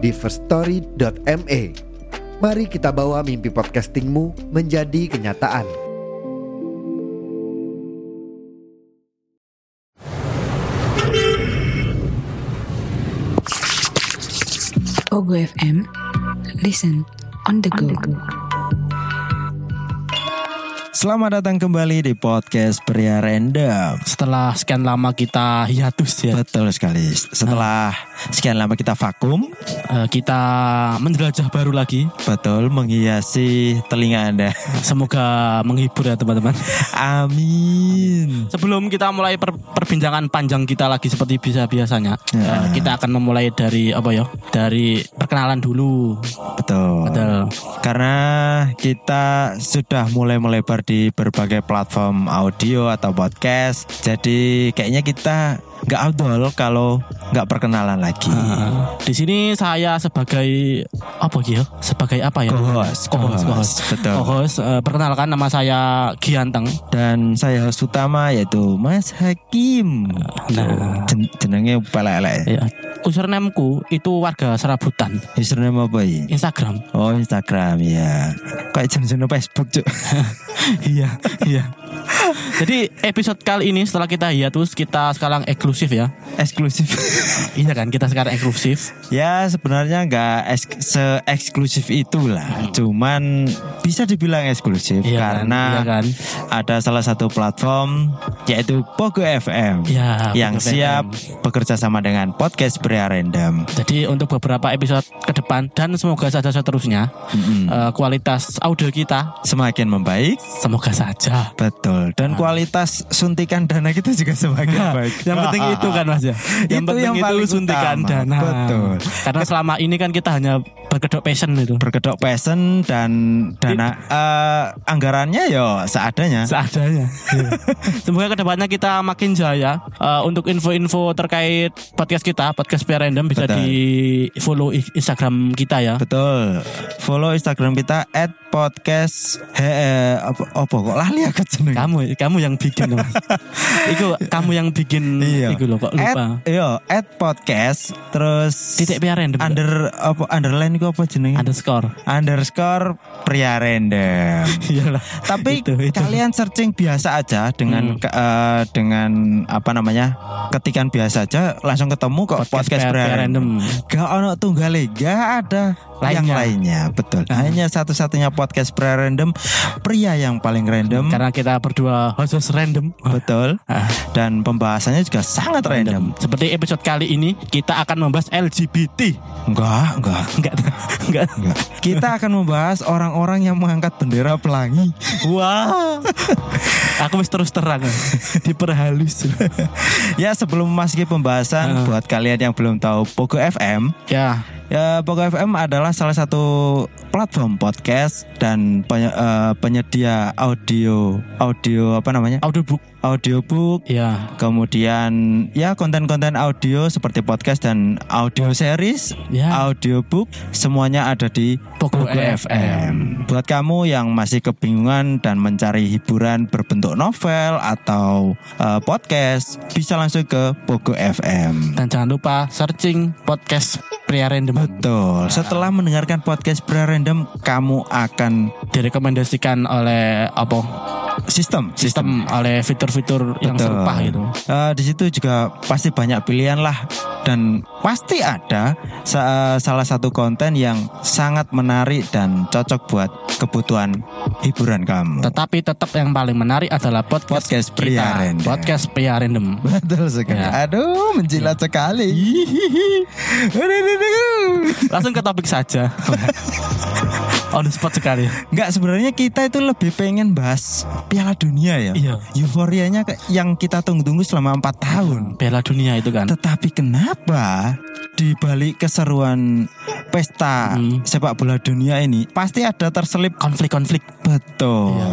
di firststory.me. Mari kita bawa mimpi podcastingmu menjadi kenyataan. Ogo FM. Listen on the go. Selamat datang kembali di podcast Pria Random. setelah sekian lama kita hiatus ya Betul sekali. Setelah sekian lama kita vakum, eh, kita menjelajah baru lagi betul menghiasi telinga Anda. semoga menghibur ya teman-teman Amin. sebelum kita mulai per- perbincangan panjang kita lagi seperti biasa biasanya Ya. eh, kita akan memulai dari apa ya dari perkenalan dulu Betul. Betul. Karena kita sudah mulai melebar di berbagai platform audio atau podcast. Jadi kayaknya kita nggak outdoor kalau nggak perkenalan lagi. Eh, di sini saya sebagai apa ya sebagai apa ya Co-host, co-host, co-host, betul. Co-host, eh, perkenalkan nama saya Gianteng Dan saya host utama yaitu Mas Hakim. Nah. Jen- jenenge pelek-elek. ya usernameku itu warga serabutan Username apa ini? Instagram Oh Instagram ya. Kayak jenis Facebook cuk. iya, iya. Jadi episode kali ini setelah kita hiatus kita sekarang eksklusif ya. Eksklusif. Iya kan kita sekarang eksklusif. ya sebenarnya nggak eks- se-eksklusif itulah. Cuman bisa dibilang eksklusif Iya kan, karena iya kan. ada salah satu platform yaitu Pogo FM Ya, yang Pogo siap FM. bekerja sama dengan podcast Pria Random. Jadi untuk beberapa episode ke depan dan semoga saja seterusnya eh, kualitas audio kita Semakin membaik, semoga saja. betul. Dan kualitas suntikan dana kita juga semakin baik. Yang penting itu kan Mas ya. Yang Itu penting yang itu suntikan utama. dana. Betul. Karena selama ini kan kita hanya berkedok passion itu. berkedok passion dan dana eh, anggarannya yo seadanya. seadanya. Iya. Semoga ke depannya kita makin jaya. Eh, untuk info-info terkait podcast kita, podcast Pia Random bisa Betul. di follow Instagram kita ya. Betul. Follow Instagram kita @podcast he, eh, apa, apa kok lali aku jeneng. Kamu, kamu yang bikin, Mas. Iku kamu yang bikin. Iya. Iku loh, kok lupa. At, yo, at podcast terus Titik Pia Random. under apa underline itu apa jenenge? underscore. underscore pria random. Iyalah. Tapi Itu, itu. kalian searching biasa aja dengan Hmm. ke- eh, dengan apa namanya ketikan biasa aja langsung ketemu kok podcast, Podcast pria Pria random. Random. Gak ono tunggale, gak ada yang Lainnya. lainnya. Betul. Nah. Hanya satu-satunya podcast pria random, pria yang paling random. Karena kita berdua host random. Betul. Ah. Dan pembahasannya juga sangat random. Seperti episode kali ini kita akan membahas LGBT. Enggak, enggak. Enggak, enggak. Enggak. Kita akan membahas orang-orang yang mengangkat bendera pelangi. Wah. Aku wis terus terang diperhalus. ya sebelum memasuki pembahasan Ah. buat kalian yang belum tahu Pogo FM, ya, ya Pogo FM adalah salah satu platform podcast dan penye- eh, penyedia audio audio apa namanya? audiobook. audiobook Ya, Kemudian ya konten-konten audio seperti podcast dan audio series, Ya. audiobook semuanya ada di Pogo Pogo FM. Buat kamu yang masih kebingungan dan mencari hiburan berbentuk novel atau eh, podcast, bisa langsung ke Pogo FM. dan jangan lupa searching podcast pria random. Betul. Setelah mendengarkan podcast Pria Random, kamu akan Direkomendasikan oleh apa? sistem Sistem oleh fitur-fitur yang serupa gitu. Eh, di situ juga pasti banyak pilihan lah dan pasti ada sa- salah satu konten yang sangat menarik dan cocok buat kebutuhan hiburan kamu. Tetapi tetap yang paling menarik adalah podcast, Podcast Pria kita. Random. Podcast pria random. Betul sekali. Ya. Aduh, menjilat sekali. Langsung ke topik saja. On the spot sekali. Enggak sebenarnya kita itu lebih pengen bahas Piala Dunia ya. Iya. Euforianya yang kita tunggu-tunggu selama empat tahun. Piala dunia itu kan. Tetapi kenapa di balik keseruan pesta Hmm. sepak bola dunia ini pasti ada terselip konflik-konflik betul. Iya.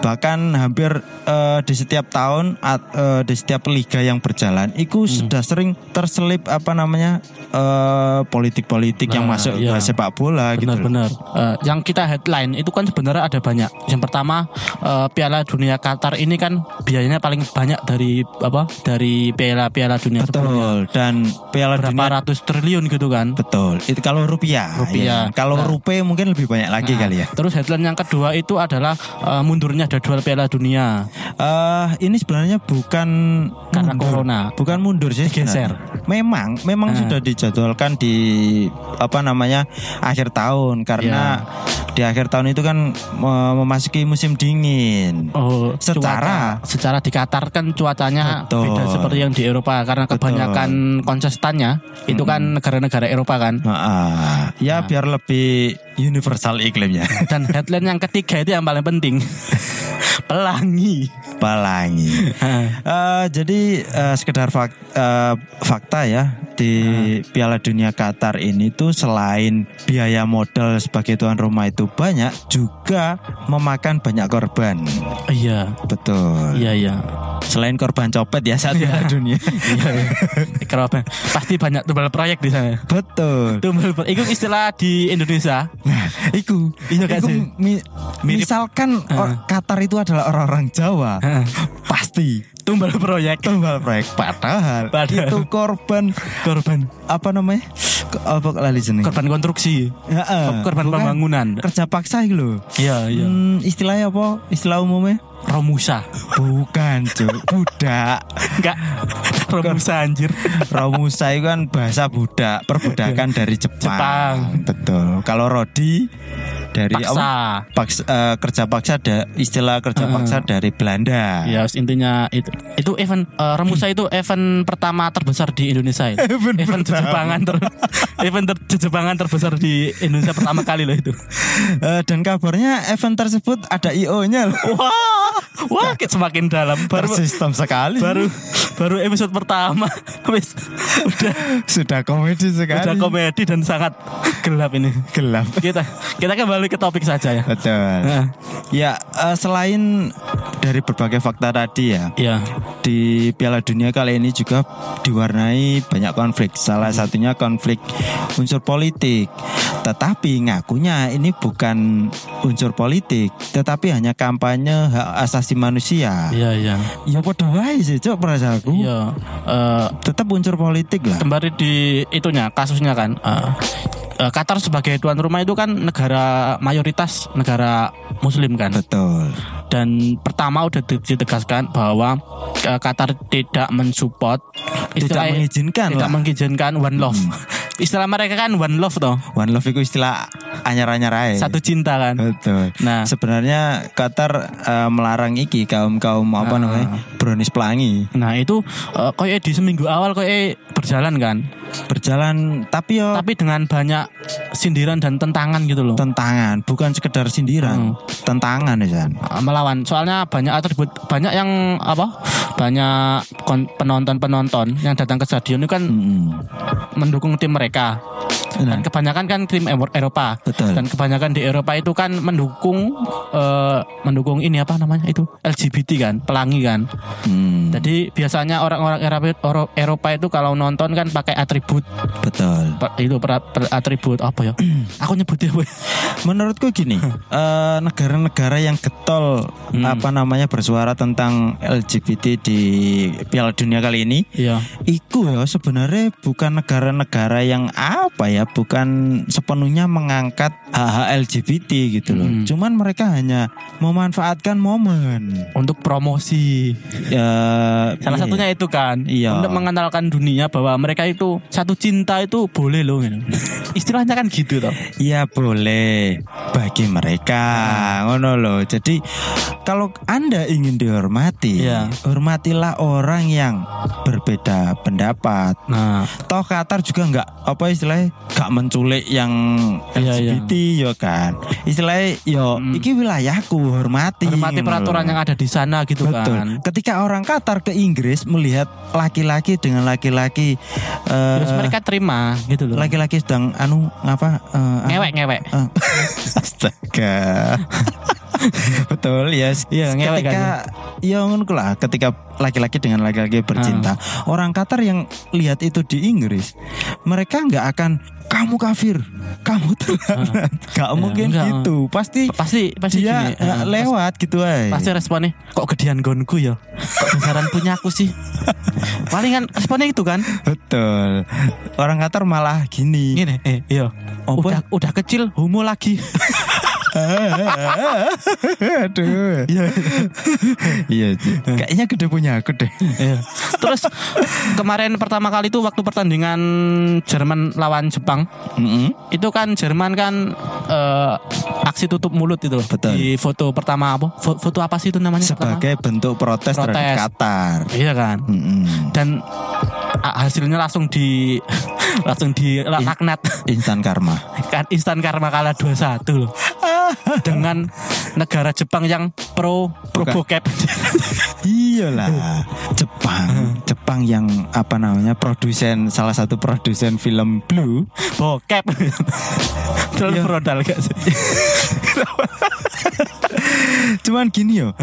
Bahkan hampir eh, di setiap tahun at- eh, di setiap liga yang berjalan itu Hmm. sudah sering terselip apa namanya eh, politik-politik yang Nah, masuk iya. ke sepak bola gitu. loh. benar-benar Eh, yang kita headline itu kan sebenarnya ada banyak yang pertama eh, Piala Dunia Qatar ini kan biayanya paling banyak dari apa dari piala-piala dunia sebelumnya Betul. Dan Piala berapa Dunia ratus triliun gitu kan betul. Itu kalau rupiah. Rupiah. ya. Kalau Nah. rupiah mungkin lebih banyak lagi Nah, kali ya. Terus headline yang kedua itu adalah eh, mundurnya jadwal Piala Dunia eh ini sebenarnya bukan Karena mundur. corona. bukan mundur sih Digeser. Memang, memang Ah. sudah dijadwalkan di apa namanya akhir tahun karena Iya. di akhir tahun itu kan me- memasuki musim dingin. Oh, Secara- cuaca- secara di Qatar kan cuacanya Betul. beda seperti yang di Eropa karena Betul. kebanyakan kontestannya itu kan negara-negara Eropa kan. Ah, ya Nah. biar lebih universal iklimnya. Dan headline yang ketiga itu yang paling penting. Pelangi. Pelangi. Eh, jadi eh, sekedar fak- eh, fakta ya di Piala Dunia Qatar ini tuh selain biaya modal sebagai tuan rumah itu banyak juga memakan banyak korban. Iya, Betul. iya, iya. Selain korban copet ya saat Piala Dunia. Iya, iya. Kenapa? Pasti banyak tumbal proyek di sana. Betul. Tumbal proyek. Itu istilah di Indonesia. Nah, iku, Iya gak iku sih? mi- Mirip. misalkan or- Qatar itu adalah orang-orang Jawa, Heeh. pasti Tumbal proyek. tumbal proyek. Padahal, Padahal. itu korban Korban. apa namanya? Apa lali jeneng? Korban konstruksi. Heeh. Korban Bukan pembangunan. Kerja paksa itu loh. Iya, iya. Hmm, istilahnya apa? Istilah umumnya? Romusa. Bukan, Cuk. Budak. Enggak. Romusa anjir. Romusa itu kan bahasa budak, perbudakan dari Jepang. Jepang. Betul. Kalau Rodi dari apa? Paksa. Paksa, eh, kerja paksa ada istilah kerja Heeh. paksa dari Belanda. Ya, intinya itu. Itu event eh, Romusa itu event pertama terbesar di Indonesia. ya. Event event jejebangan ter event ter jejebangan terbesar di Indonesia pertama kali loh itu. Eh, dan kabarnya event tersebut ada IO-nya. Wah, wah, semakin dalam. Baru Tersistem sekali. baru baru episode pertama wis udah sudah komedi sekali. udah komedi dan sangat gelap ini gelap. kita kita kembali ke topik saja ya Betul. Nah, Ya, eh, selain dari berbagai fakta tadi ya, ya di Piala Dunia kali ini juga diwarnai banyak konflik. Salah satunya konflik unsur politik. Tetapi ngakunya ini bukan unsur politik, tetapi hanya kampanye hak asasi manusia. iya iya Ya padha wae sih, Cok, perasaanku. iya Eh, Tetap unsur politik lah. kembali di itunya kasusnya kan eh, eh, Qatar sebagai tuan rumah itu kan negara mayoritas negara Muslim kan Betul. dan pertama udah di- ditegaskan bahwa eh, Qatar tidak mensupport Tidak mengizinkan tidak lah. Hmm. mengizinkan one love istilah mereka kan one love toh. One love itu istilah anyar-anyar ae. satu cinta kan. Betul. nah. Sebenarnya Qatar eh, melarang iki kaum kaum apa Ah. namanya? Brownies pelangi. Nah itu eh, kayak di seminggu awal kayak berjalan kan? Berjalan tapi yo tapi dengan banyak sindiran dan tentangan gitu loh. Tentangan bukan sekedar sindiran. Tentangan ya San. Eh, melawan. Soalnya banyak atribut banyak yang apa? Banyak penonton penonton yang datang ke stadion itu kan Mm-mm. mendukung tim mereka mereka. Dan kebanyakan kan Euro- Eropa. Betul. Dan kebanyakan di Eropa itu kan mendukung eh, mendukung ini apa namanya itu? LGBT kan pelangi kan. Hmm, jadi biasanya orang-orang Eropa, Ero- Eropa itu kalau nonton kan pakai atribut. Betul. Per- itu per, per- atribut apa ya? Aku nyebutnya apa ya? menurutku gini eh, negara-negara yang getol Hmm. apa namanya bersuara tentang LGBT di Piala Dunia kali ini iya. Iku ya sebenarnya bukan negara-negara yang apa ya, bukan sepenuhnya mengangkat hak LGBT gitu loh. Hmm. Cuman mereka hanya memanfaatkan momen. untuk promosi Ya, salah iya. satunya itu kan Iya. untuk mengenalkan dunia bahwa mereka itu satu cinta itu boleh loh gitu. istilahnya kan gitu toh Iya boleh bagi mereka, ngono loh. Jadi kalau anda ingin dihormati, Iya. hormatilah orang yang berbeda pendapat. nah Toh Qatar juga nggak apa istilahnya gak menculik yang Iya, iya. LGBT ya kan. Istilahnya yo Hmm. iki wilayahku hormati. Hormati ngono peraturan yang ada di sana gitu Betul. kan. Ketika orang Qatar ke Inggris melihat laki-laki dengan laki-laki eh, Terus mereka terima gitu loh. laki-laki sedang anu ngapa eh, ngewek ngewek. eh, Astaga. Betul ya. Iya, ngewek ketika ya ngono ku lah ketika laki-laki dengan laki-laki bercinta. Ah. Orang Qatar yang lihat itu di Inggris, mereka nggak akan kamu kafir, kamu terlalu. Gak mungkin Ah. enggak. gitu. Pasti Pasti pasti dia gini, lewat gitu aja. Pasti responnya kok gedean gonku ya. Kok besaran punya aku sih. Palingan responnya itu kan. Betul. Orang Qatar malah gini. Gini, eh iya. Udah udah kecil homo lagi. Aduh. Iya. Iya. Kayaknya gede punya aku deh. Iya. Terus kemarin pertama kali itu waktu pertandingan Jerman lawan Jepang Mm-mm. itu kan Jerman kan eh, aksi tutup mulut itu loh. Betul. di foto pertama apa Fo- foto apa sih itu namanya pertama? Sebagai bentuk protes, Protes. terhadap Qatar. iya kan Mm-mm. dan a- hasilnya langsung di langsung di laknat. Instan karma. kan instan karma kalah 2-1 loh. Dengan negara Jepang yang pro pro bokep. Iyalah, Jepang, Jepang yang apa namanya produsen salah satu produsen film Blue. bokep. Terlalu Iya. frontal gak sih Cuman gini yo,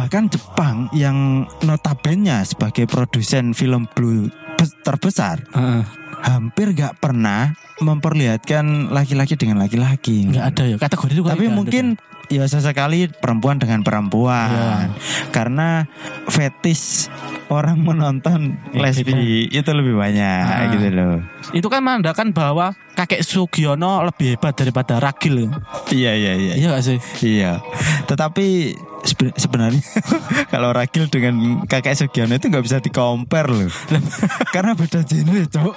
bahkan Jepang yang notabene sebagai produsen film Blue bes- terbesar Heeh. hampir gak pernah memperlihatkan laki-laki dengan laki-laki. nggak ada ya kategori itu Tapi nggak ada. mungkin ya sesekali perempuan dengan perempuan. Karena fetis orang menonton Ya, lesbi itu lebih banyak Ah. gitu loh. itu kan menandakan bahwa kakek Sugiono lebih hebat daripada Ragil Iya iya iya. iya gak sih Iya. Tetapi sebe- sebenarnya kalau Ragil dengan kakek Sugiono itu nggak bisa dikompar loh. Karena beda genre, Cok.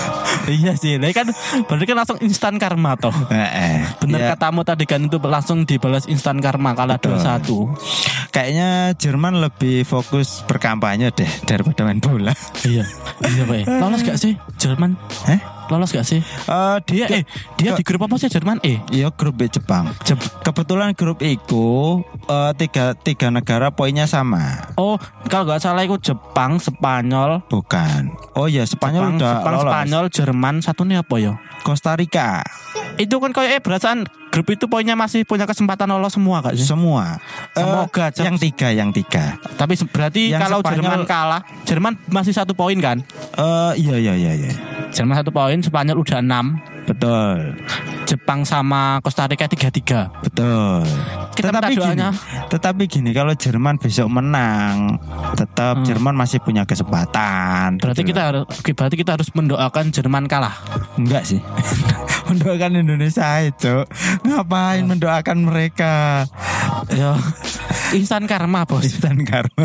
iya sih nah, kan berarti kan langsung instan karma toh Heeh. bener Ya, katamu tadi kan itu langsung dibalas instan karma kalah Betul. 2-1 Kayaknya Jerman lebih fokus berkampanye deh daripada main bola. iya iya Pak lolos gak sih Jerman Eh? Lolos gak sih Eh, dia ke- eh dia ke- di grup apa sih Jerman eh Iya grup B Jepang. Kebetulan grup itu eh, tiga tiga negara poinnya sama. oh kalau nggak salah itu Jepang Spanyol Bukan. Oh iya Spanyol Jepang, udah Jepang lolos. Spanyol Jerman satu nih apa ya Costa Rica itu kan kayak eh perasaan grup itu poinnya masih punya kesempatan lolos semua gak sih semua. Eh, Semoga, Jep. yang tiga yang tiga. Tapi berarti Yang kalau Spanyol- Jerman kalah, Jerman masih satu poin kan? Eh iya iya iya iya. Jerman satu poin, Spanyol udah enam, Betul. Jepang sama Costa Rica tiga tiga. Betul. Kita tetapi gini, tetapi gini kalau Jerman besok menang, tetap Hmm. Jerman masih punya kesempatan. Berarti gitu kita harus, berarti kita harus mendoakan Jerman kalah. enggak sih. mendoakan Indonesia itu ngapain mendoakan mereka? Ya, instan karma bos. Instan karma.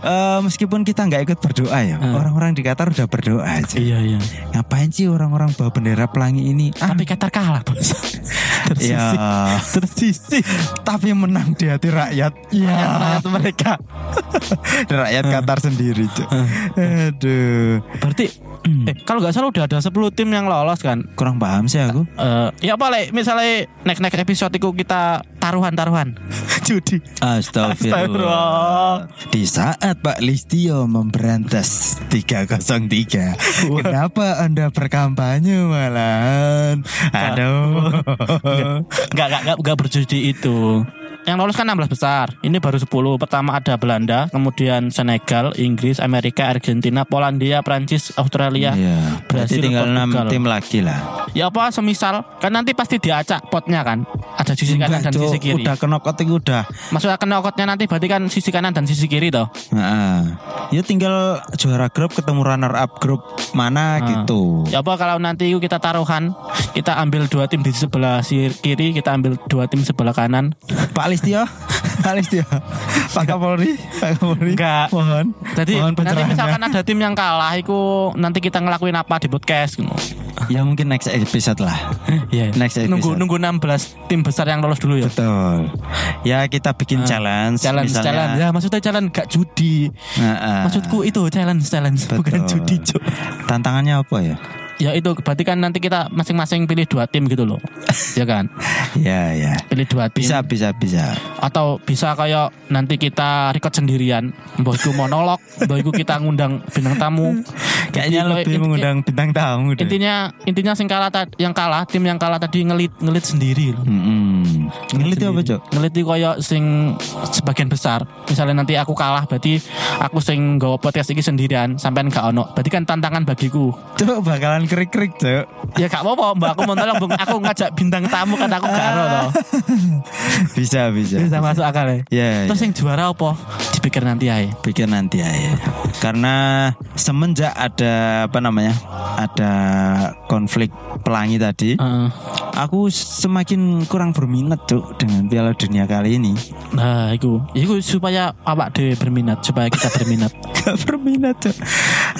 Eh, meskipun kita nggak ikut berdoa ya, Hmm. orang-orang di Qatar udah berdoa aja. Iya iya. Ngapain sih orang-orang bawa bendera pelangi ini? Ah, Tapi Qatar kalah bos. Tersisih. ya, Tersisih. tapi menang di hati rakyat. Ya, Rakyat mereka. rakyat Qatar sendiri, Cuk. Aduh, Berarti, eh, kalau nggak salah udah ada 10 tim yang lolos kan? kurang paham sih aku. Eh, ya apa le, misalnya next next episode itu kita taruhan taruhan judi. Astagfirullah. Di saat Pak Listio memberantas 303 Kenapa Anda berkampanye malahan? Aduh. Enggak, enggak, enggak berjudi itu. Yang lolos kan 16 besar. Ini baru 10. Pertama ada Belanda, kemudian Senegal, Inggris, Amerika, Argentina, Polandia, Prancis, Australia. Iya Berarti tinggal 6 Portugal. tim lagi lah Ya apa semisal kan nanti pasti diacak potnya kan. Ada sisi kanan dan Cuk. sisi kiri. Udah kenokot itu udah Maksudnya knockoutnya nanti berarti kan sisi kanan dan sisi kiri toh. Nah, Ya tinggal juara grup ketemu runner up grup mana Ah. gitu Ya apa kalau nanti kita taruhan, kita ambil dua tim di sebelah kiri, kita ambil dua tim sebelah kanan. Pak Listio Pak Listio Pak Kapolri Pak Kapolri Enggak. Mohon Jadi Mohon nanti misalkan ada tim yang kalah, itu nanti kita ngelakuin apa di podcast. gitu. Ya mungkin next episode lah Iya. Next episode. Nunggu nunggu 16 tim besar yang lolos dulu ya. Betul Ya kita bikin Ah, challenge Challenge, misalnya. challenge. Ya maksudnya challenge gak judi. Nah, ah. Maksudku itu challenge, challenge bukan Betul. judi, Cuk. Tantangannya apa ya? Ya itu berarti kan nanti kita masing-masing pilih dua tim gitu loh. ya kan? Ya ya. Pilih dua tim. Bisa bisa bisa. Atau bisa kayak nanti kita record sendirian. Mbah iku monolog, mbah iku kita ngundang bintang tamu. Kayaknya Jadi, lebih mengundang bintang tamu deh. Intinya intinya sing kalah yang kalah tim yang kalah tadi ngelit ngelit sendiri loh. Mm-mm. Ngelit apa, Cok? Ngeliti koyo sing sebagian besar. Misalnya nanti aku kalah berarti aku sing nggawa podcast iki sendirian sampean gak ono. Berarti kan tantangan bagiku. Cok bakalan krik-krik, Cok. Ya gak apa-apa, Mbak aku mau tolong Bung. Aku ngajak bintang tamu kan aku gak ero toh. Bisa bisa. Bisa masuk akal ya. Ya, Terus ya. yang juara apa? Dipikir nanti aja. pikir nanti aja. Karena semenjak ada apa namanya? Ada konflik pelangi tadi, Heeh. Aku semakin kurang berminat, Cok, dengan Piala Dunia kali ini. Nah, itu, itu supaya awak dhewe berminat, supaya kita berminat. Gak berminat, Cok.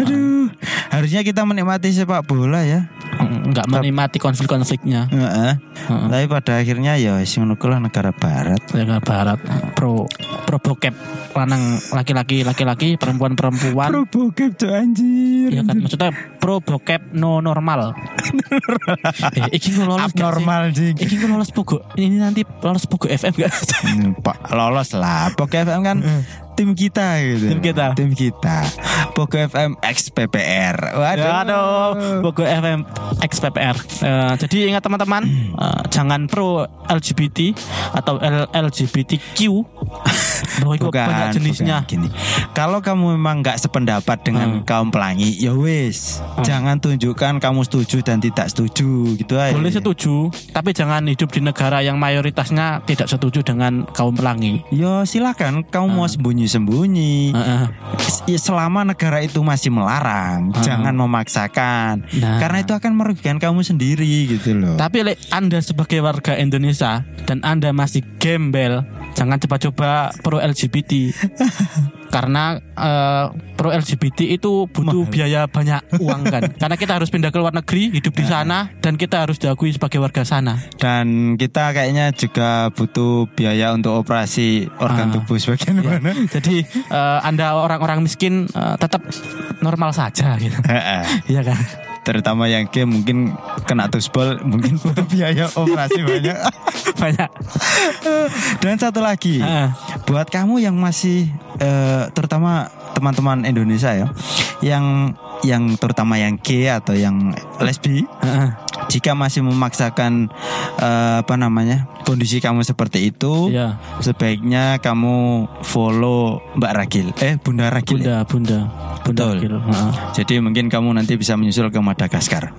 Aduh, harusnya kita menikmati sepak bola ya. Enggak menikmati konflik-konfliknya. Heeh. Heeh. Tapi pada akhirnya ya wis ngono kuwi lah negara barat. Negara Barat pro pro bokep lanang laki-laki laki-laki perempuan perempuan bokep cok anjir. ya kan maksudnya pro bokep no normal eh, iki lolos gak sih? Iki lolos pogo ini nanti lolos pogo FM gak Hmm, Pak lolos lah. Pogo FM kan tim kita gitu. Tim kita. Tim kita. Pogo FM X PPR. Waduh. Aduh, Pogo FM XPPR. Eh, jadi ingat teman-teman, eh, jangan pro LGBT atau L LGBTQ. Bro, itu Bukan, banyak jenisnya. bukan. Gini, kalau kamu memang nggak sependapat dengan Hmm. kaum pelangi, ya wis, jangan tunjukkan kamu setuju dan tidak setuju, gitu aja. Boleh setuju, tapi jangan hidup di negara yang mayoritasnya tidak setuju dengan kaum pelangi. Ya silakan, kamu mau sembunyi-sembunyi. Heeh. Ya, selama negara itu masih melarang, Ah. jangan memaksakan. Nah. Karena itu akan merugikan kamu sendiri gitu loh. Tapi lek Anda sebagai warga Indonesia dan Anda masih gembel, jangan coba-coba pro LGBT. Karena eh, pro LGBT itu butuh biaya banyak uang kan. Karena kita harus pindah ke luar negeri, hidup di sana dan kita harus diakui sebagai warga sana. Dan kita kayaknya juga butuh biaya untuk operasi organ Ah. tubuh sebagian mana. Jadi eh, Anda orang-orang miskin eh, tetap normal saja gitu. Iya kan? Terutama yang game mungkin kena tusbol mungkin butuh biaya operasi banyak. Banyak. Dan satu lagi, Heeh. Buat kamu yang masih eh, terutama teman-teman Indonesia ya, yang yang terutama yang gay atau yang lesbi, jika masih memaksakan eh, apa namanya kondisi kamu seperti itu, Iya. sebaiknya kamu follow Mbak Ragil, eh Bunda Ragil. ya? Bunda, bunda, bunda. Betul. Gil. Heeh. Jadi mungkin kamu nanti bisa menyusul ke Madagaskar.